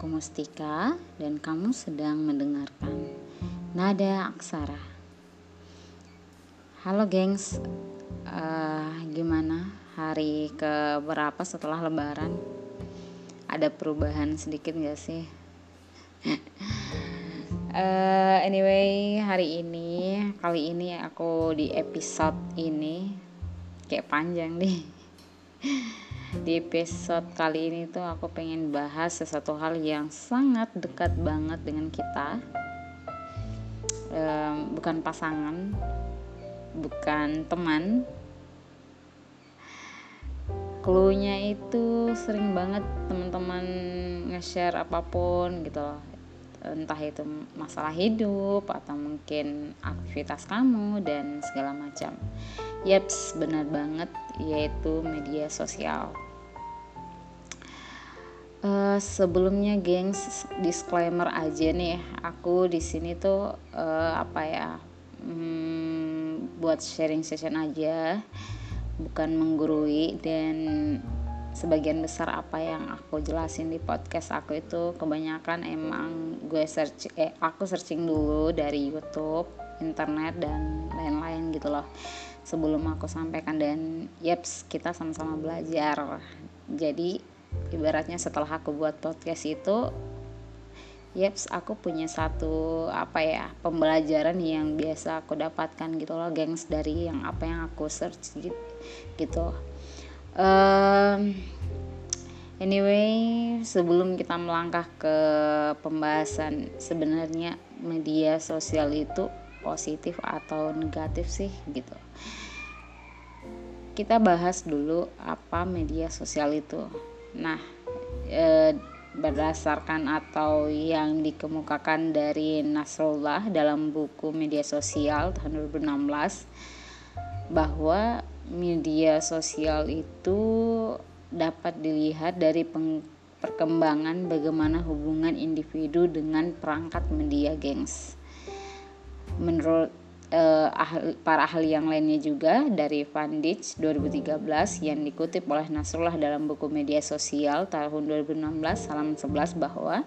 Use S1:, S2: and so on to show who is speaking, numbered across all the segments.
S1: Aku Mustika dan kamu sedang mendengarkan Nada Aksara. Halo gengs, uh, gimana hari ke berapa setelah Lebaran? Ada perubahan sedikit gak sih? uh, anyway, hari ini kali ini aku di episode ini kayak panjang nih di episode kali ini tuh aku pengen bahas sesuatu hal yang sangat dekat banget dengan kita um, bukan pasangan bukan teman clue-nya itu sering banget teman-teman nge-share apa pun gitu loh entah itu masalah hidup atau mungkin aktivitas kamu dan segala macam. Yaps, benar banget yaitu media sosial. Uh, sebelumnya gengs disclaimer aja nih. Aku di sini tuh uh, apa ya hmm, buat sharing session aja. Bukan menggurui dan sebagian besar apa yang aku jelasin di podcast aku itu kebanyakan emang gue search eh aku searching dulu dari YouTube, internet dan lain-lain gitu loh. Sebelum aku sampaikan dan yeps kita sama-sama belajar. Jadi ibaratnya setelah aku buat podcast itu yeps aku punya satu apa ya pembelajaran yang biasa aku dapatkan gitu loh gengs dari yang apa yang aku search gitu. Um, anyway sebelum kita melangkah ke pembahasan sebenarnya media sosial itu positif atau negatif sih gitu. Kita bahas dulu apa media sosial itu nah e, berdasarkan atau yang dikemukakan dari Nasrullah dalam buku media sosial tahun 2016 bahwa media sosial itu dapat dilihat dari perkembangan bagaimana hubungan individu dengan perangkat media gengs. Menurut uh, ahli, para ahli yang lainnya juga dari Van Dijk 2013 yang dikutip oleh Nasrullah dalam buku media sosial tahun 2016 halaman 11 bahwa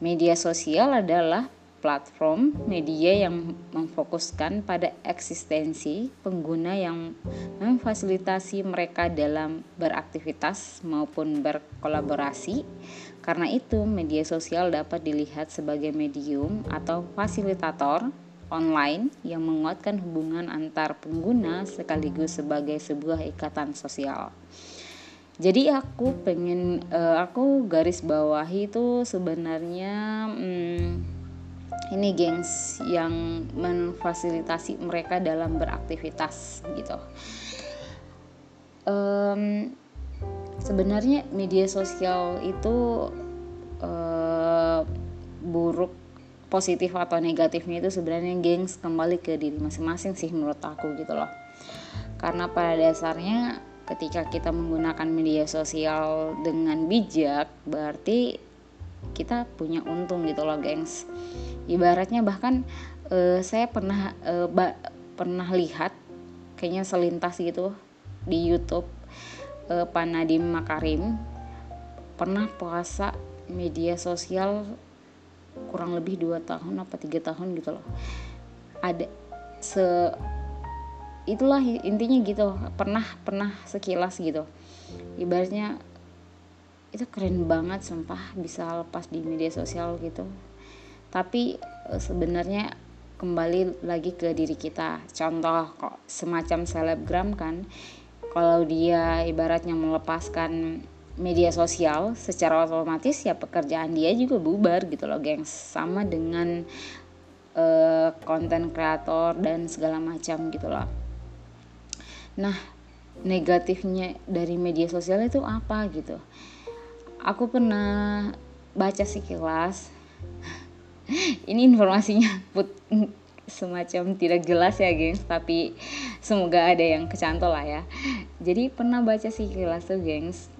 S1: media sosial adalah platform media yang memfokuskan pada eksistensi pengguna yang memfasilitasi mereka dalam beraktivitas maupun berkolaborasi. Karena itu, media sosial dapat dilihat sebagai medium atau fasilitator online yang menguatkan hubungan antar pengguna sekaligus sebagai sebuah ikatan sosial. Jadi aku pengen uh, aku garis bawahi itu sebenarnya hmm, ini gengs yang memfasilitasi mereka dalam beraktivitas gitu um, sebenarnya media sosial itu uh, buruk positif atau negatifnya itu sebenarnya gengs kembali ke diri masing-masing sih menurut aku gitu loh. Karena pada dasarnya ketika kita menggunakan media sosial dengan bijak berarti kita punya untung gitu loh gengs. Ibaratnya bahkan uh, saya pernah uh, pernah lihat kayaknya selintas gitu di YouTube uh, Pak Nadim Makarim pernah puasa media sosial kurang lebih dua tahun apa tiga tahun gitu loh. Ada se itulah intinya gitu pernah pernah sekilas gitu. Ibaratnya itu keren banget sumpah bisa lepas di media sosial gitu. Tapi e, sebenarnya kembali lagi ke diri kita. Contoh kok semacam selebgram kan kalau dia ibaratnya melepaskan media sosial secara otomatis ya pekerjaan dia juga bubar gitu loh gengs. Sama dengan konten uh, kreator dan segala macam gitu loh. Nah negatifnya dari media sosial itu apa gitu? Aku pernah baca sekilas ini informasinya put semacam tidak jelas ya gengs tapi semoga ada yang kecantol lah ya. Jadi pernah baca sih kelas tuh gengs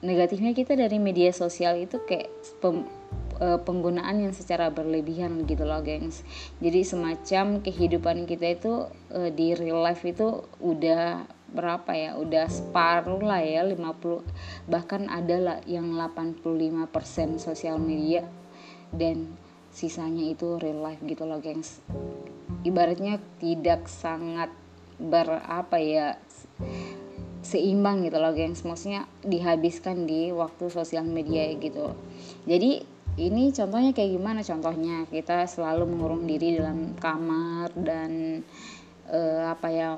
S1: negatifnya kita dari media sosial itu kayak pem, e, penggunaan yang secara berlebihan gitu loh gengs. Jadi semacam kehidupan kita itu e, di real life itu udah berapa ya? Udah separuh lah ya 50 bahkan ada lah yang 85% sosial media dan sisanya itu real life gitu loh gengs. Ibaratnya tidak sangat berapa ya seimbang gitu loh gengs. Maksudnya dihabiskan di waktu sosial media gitu. Jadi ini contohnya kayak gimana? Contohnya kita selalu mengurung diri dalam kamar dan uh, apa ya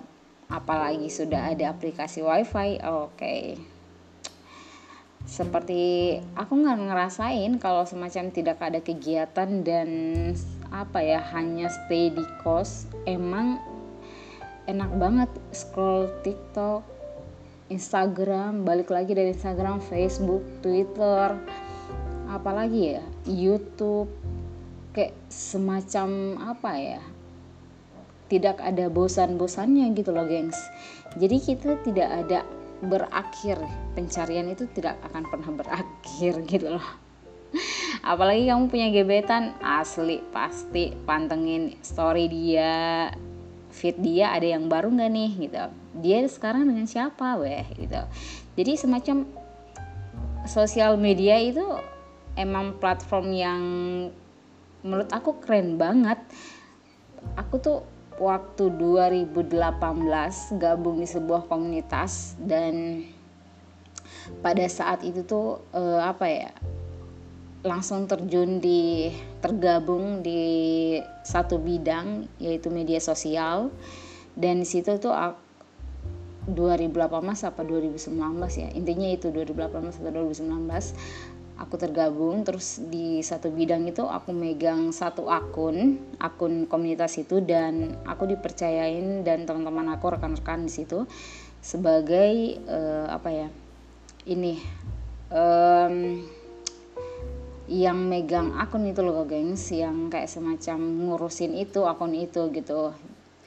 S1: apalagi sudah ada aplikasi wifi oke. Okay. seperti aku nggak ngerasain kalau semacam tidak ada kegiatan dan apa ya hanya stay di kos. Emang enak banget scroll TikTok Instagram balik lagi dari Instagram Facebook Twitter apalagi ya YouTube kayak semacam apa ya tidak ada bosan-bosannya gitu loh gengs. Jadi kita tidak ada berakhir pencarian itu tidak akan pernah berakhir gitu loh. Apalagi kamu punya gebetan asli pasti pantengin story dia feed dia ada yang baru nggak nih gitu. Dia sekarang dengan siapa weh gitu. Jadi semacam sosial media itu emang platform yang menurut aku keren banget. Aku tuh waktu 2018 gabung di sebuah komunitas dan pada saat itu tuh uh, apa ya langsung terjun di tergabung di satu bidang yaitu media sosial. Dan di situ tuh 2018 apa 2019 ya. Intinya itu 2018 atau 2019 aku tergabung. Terus di satu bidang itu aku megang satu akun akun komunitas itu. Dan aku dipercayain dan teman-teman aku rekan-rekan di situ sebagai uh, apa ya ini um, yang megang akun itu loh gengs yang kayak semacam ngurusin itu akun itu gitu.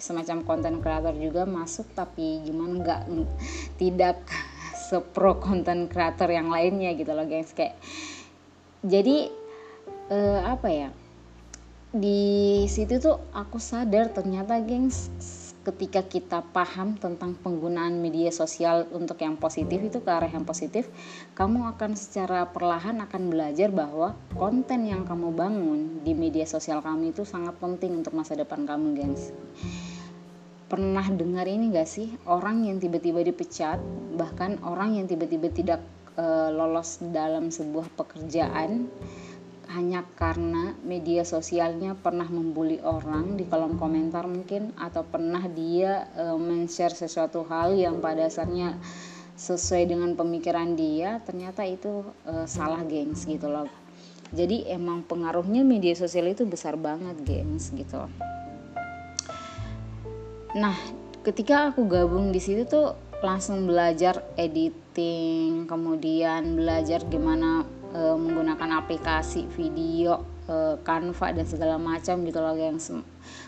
S1: Semacam konten kreator juga masuk tapi gimana nggak tidak sepro konten kreator yang lainnya gitu loh guys kayak jadi uh, apa ya di situ tuh aku sadar ternyata gengs ketika kita paham tentang penggunaan media sosial untuk yang positif itu ke arah yang positif kamu akan secara perlahan akan belajar bahwa konten yang kamu bangun di media sosial kamu itu sangat penting untuk masa depan kamu gengs. Pernah dengar ini gak sih? Orang yang tiba-tiba dipecat bahkan orang yang tiba-tiba tidak e, lolos dalam sebuah pekerjaan hanya karena media sosialnya pernah membuli orang di kolom komentar mungkin atau pernah dia e, men-share sesuatu hal yang pada dasarnya sesuai dengan pemikiran dia ternyata itu e, salah gengs gitu loh. Jadi emang pengaruhnya media sosial itu besar banget gengs gitu. Nah, ketika aku gabung di situ tuh langsung belajar editing, kemudian belajar gimana e, menggunakan aplikasi video, e, Canva dan segala macam gitu loh yang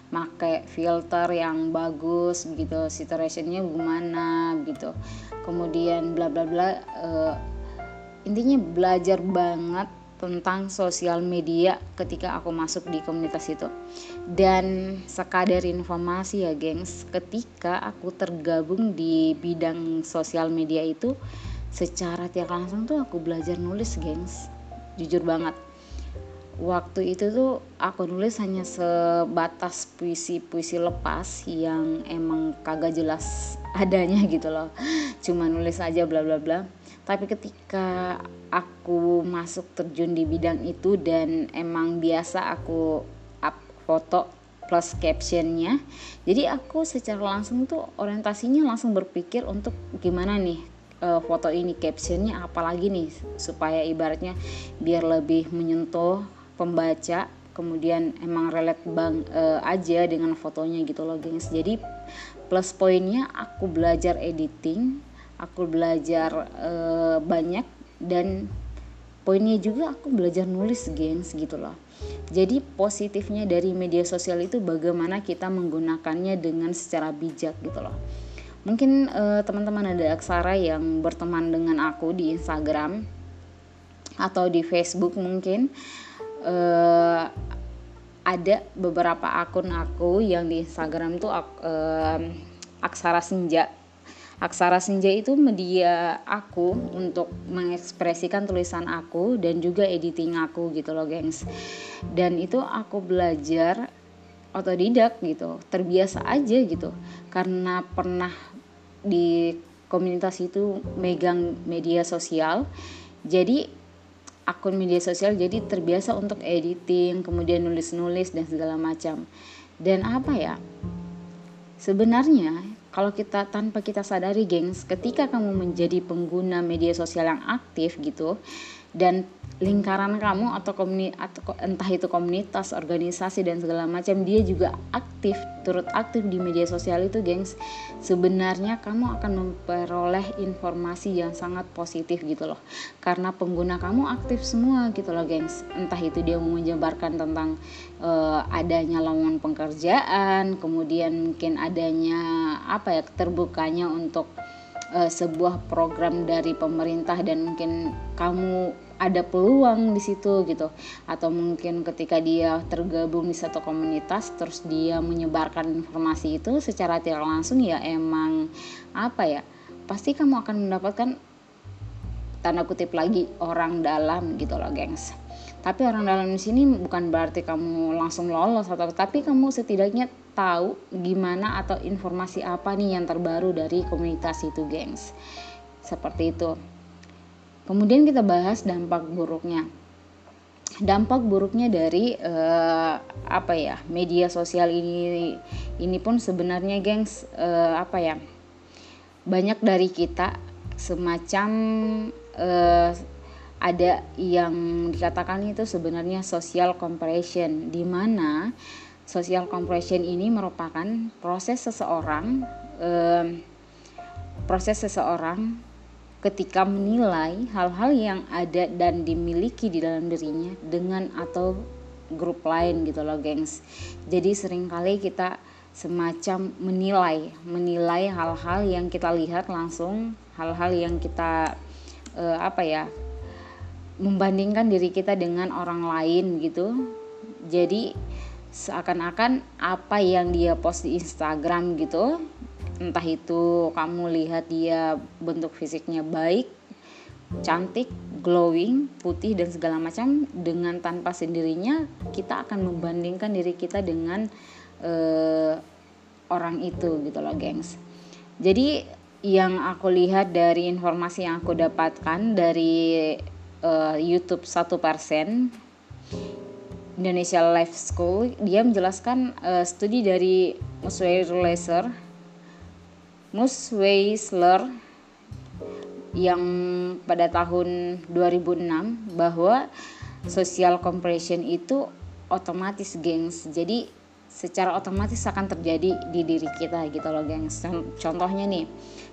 S1: pakai filter yang bagus gitu, saturationnya gimana gitu. Kemudian bla bla bla e, intinya belajar banget tentang sosial media ketika aku masuk di komunitas itu dan sekadar informasi ya gengs ketika aku tergabung di bidang sosial media itu secara tiap langsung tuh aku belajar nulis gengs. Jujur banget. Waktu itu tuh aku nulis hanya sebatas puisi-puisi lepas yang emang kagak jelas adanya gitu loh. Cuma nulis aja bla bla bla. Tapi ketika aku masuk terjun di bidang itu dan emang biasa aku up foto plus captionnya jadi aku secara langsung tuh orientasinya langsung berpikir untuk gimana nih uh, foto ini captionnya apalagi nih? Supaya ibaratnya biar lebih menyentuh pembaca kemudian emang relate bang uh, aja dengan fotonya gitu loh gengs. Jadi plus poinnya aku belajar editing aku belajar uh, banyak dan poinnya juga aku belajar nulis gengs gitu loh. Jadi positifnya dari media sosial itu bagaimana kita menggunakannya dengan secara bijak gitu loh mungkin uh, teman-teman ada aksara yang berteman dengan aku di Instagram atau di Facebook mungkin. Uh, ada beberapa akun aku yang di Instagram tuh uh, aksara senja. Aksara Senja itu media aku untuk mengekspresikan tulisan aku dan juga editing aku gitu loh gengs. Dan itu aku belajar otodidak gitu terbiasa aja gitu. Karena pernah di komunitas itu megang media sosial. Jadi akun media sosial jadi terbiasa untuk editing kemudian nulis-nulis dan segala macam. Dan apa ya? Sebenarnya kalau kita tanpa kita sadari gengs ketika kamu menjadi pengguna media sosial yang aktif gitu dan lingkaran kamu atau komunitas atau entah itu komunitas, organisasi dan segala macam dia juga aktif, turut aktif di media sosial itu, gengs. Sebenarnya kamu akan memperoleh informasi yang sangat positif gitu loh. Karena pengguna kamu aktif semua gitu loh, gengs. Entah itu dia mau menyebarkan tentang uh, adanya lowongan pekerjaan, kemudian mungkin adanya apa ya terbukanya untuk uh, sebuah program dari pemerintah dan mungkin kamu ada peluang di situ gitu. Atau mungkin ketika dia tergabung di satu komunitas terus dia menyebarkan informasi itu secara tidak langsung ya emang apa ya pasti kamu akan mendapatkan tanda kutip lagi orang dalam gitu loh gengs. Tapi orang dalam di sini bukan berarti kamu langsung lolos atau tapi kamu setidaknya tahu gimana atau informasi apa nih yang terbaru dari komunitas itu gengs. Seperti itu Kemudian kita bahas dampak buruknya. Dampak buruknya dari uh, apa ya media sosial ini ini pun sebenarnya gengs uh, apa ya banyak dari kita semacam uh, ada yang dikatakan itu sebenarnya social compression di mana social compression ini merupakan proses seseorang uh, proses seseorang ketika menilai hal-hal yang ada dan dimiliki di dalam dirinya dengan atau grup lain gitu loh gengs. Jadi sering kali kita semacam menilai menilai hal-hal yang kita lihat langsung hal-hal yang kita uh, apa ya membandingkan diri kita dengan orang lain gitu. Jadi seakan-akan apa yang dia post di Instagram gitu entah itu kamu lihat dia bentuk fisiknya baik cantik glowing putih dan segala macam dengan tanpa sendirinya kita akan membandingkan diri kita dengan uh, orang itu gitu loh gengs. Jadi yang aku lihat dari informasi yang aku dapatkan dari uh, YouTube satu persen Indonesia Life School dia menjelaskan uh, studi dari Musway Laser Mus Weisler yang pada tahun 2006 bahwa social compression itu otomatis gengs. Jadi secara otomatis akan terjadi di diri kita gitu loh gengs. Contohnya nih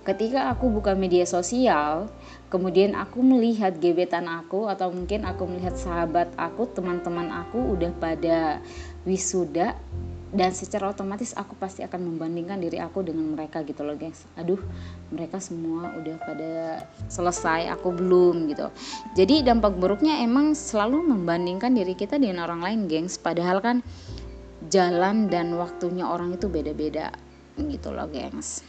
S1: ketika aku buka media sosial kemudian aku melihat gebetan aku atau mungkin aku melihat sahabat aku teman-teman aku udah pada wisuda dan secara otomatis aku pasti akan membandingkan diri aku dengan mereka gitu loh guys aduh mereka semua udah pada selesai aku belum gitu. Jadi dampak buruknya emang selalu membandingkan diri kita dengan orang lain gengs. Padahal kan jalan dan waktunya orang itu beda-beda gitu loh gengs.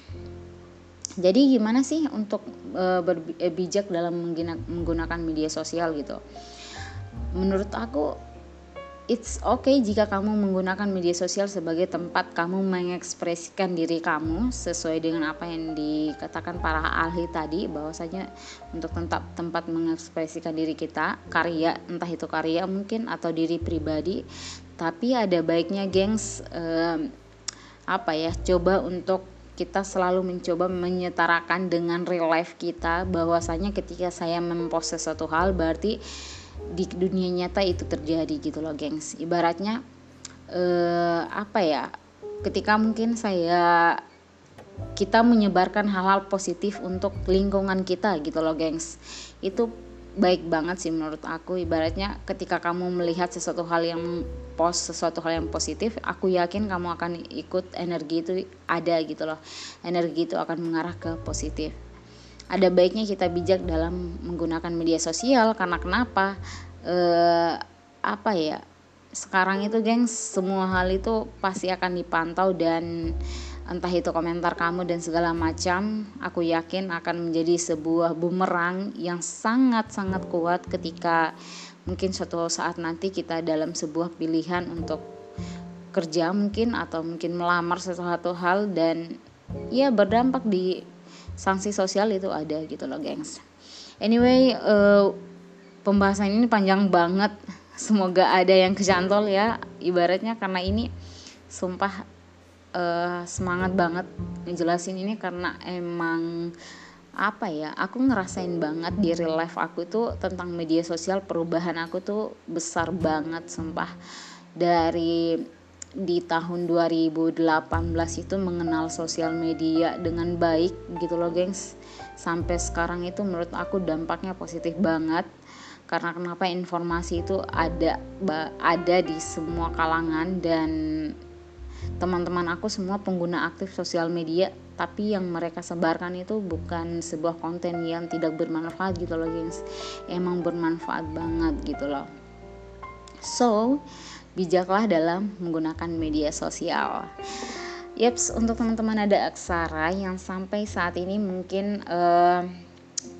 S1: Jadi gimana sih untuk e, berbijak dalam menggunakan media sosial gitu? Menurut aku It's okay jika kamu menggunakan media sosial sebagai tempat kamu mengekspresikan diri kamu sesuai dengan apa yang dikatakan para ahli tadi bahwasanya untuk tempat tempat mengekspresikan diri kita karya entah itu karya mungkin atau diri pribadi tapi ada baiknya gengs eh, apa ya coba untuk kita selalu mencoba menyetarakan dengan real life kita bahwasanya ketika saya mempost sesuatu hal berarti di dunia nyata itu terjadi gitu loh gengs. Ibaratnya eh, apa ya ketika mungkin saya kita menyebarkan hal-hal positif untuk lingkungan kita gitu loh gengs. Itu baik banget sih menurut aku. Ibaratnya ketika kamu melihat sesuatu hal yang post sesuatu hal yang positif aku yakin kamu akan ikut energi itu ada gitu loh. Energi itu akan mengarah ke positif ada baiknya kita bijak dalam menggunakan media sosial. Karena kenapa? Eh, apa ya? Sekarang itu gengs semua hal itu pasti akan dipantau dan entah itu komentar kamu dan segala macam, aku yakin akan menjadi sebuah bumerang yang sangat-sangat kuat ketika mungkin suatu saat nanti kita dalam sebuah pilihan untuk kerja mungkin atau mungkin melamar sesuatu hal dan ya berdampak di sanksi sosial itu ada gitu loh, gengs. Anyway, uh, pembahasan ini panjang banget. Semoga ada yang kecantol ya, ibaratnya karena ini sumpah uh, semangat banget ngejelasin ini karena emang apa ya aku ngerasain banget di real life aku tuh tentang media sosial perubahan aku tuh besar banget sumpah dari di tahun 2018 itu mengenal sosial media dengan baik gitu loh gengs. Sampai sekarang itu menurut aku dampaknya positif banget. Karena kenapa informasi itu ada ada di semua kalangan dan teman-teman aku semua pengguna aktif sosial media. Tapi yang mereka sebarkan itu bukan sebuah konten yang tidak bermanfaat gitu loh guys emang bermanfaat banget gitu loh. So bijaklah dalam menggunakan media sosial. Yaps, untuk teman-teman ada aksara yang sampai saat ini mungkin uh,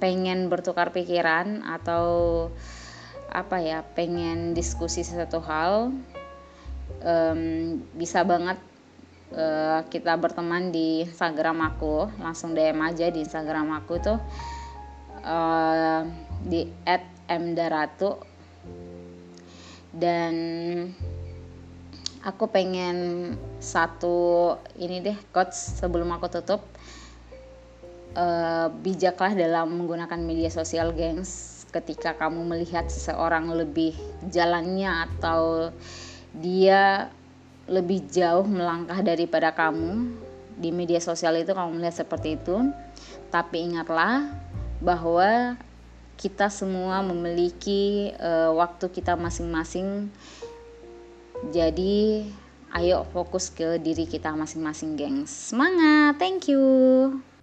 S1: pengen bertukar pikiran atau apa ya, pengen diskusi sesuatu hal um, bisa banget uh, kita berteman di Instagram aku. Langsung DM aja di Instagram aku tuh uh, di @mdaratu dan aku pengen satu ini deh coach sebelum aku tutup. Uh, bijaklah dalam menggunakan media sosial gengs ketika kamu melihat seseorang lebih jalannya atau dia lebih jauh melangkah daripada kamu. Di media sosial itu kamu melihat seperti itu. Tapi ingatlah bahwa kita semua memiliki uh, waktu kita masing-masing. Jadi ayo fokus ke diri kita masing-masing gengs. Semangat thank you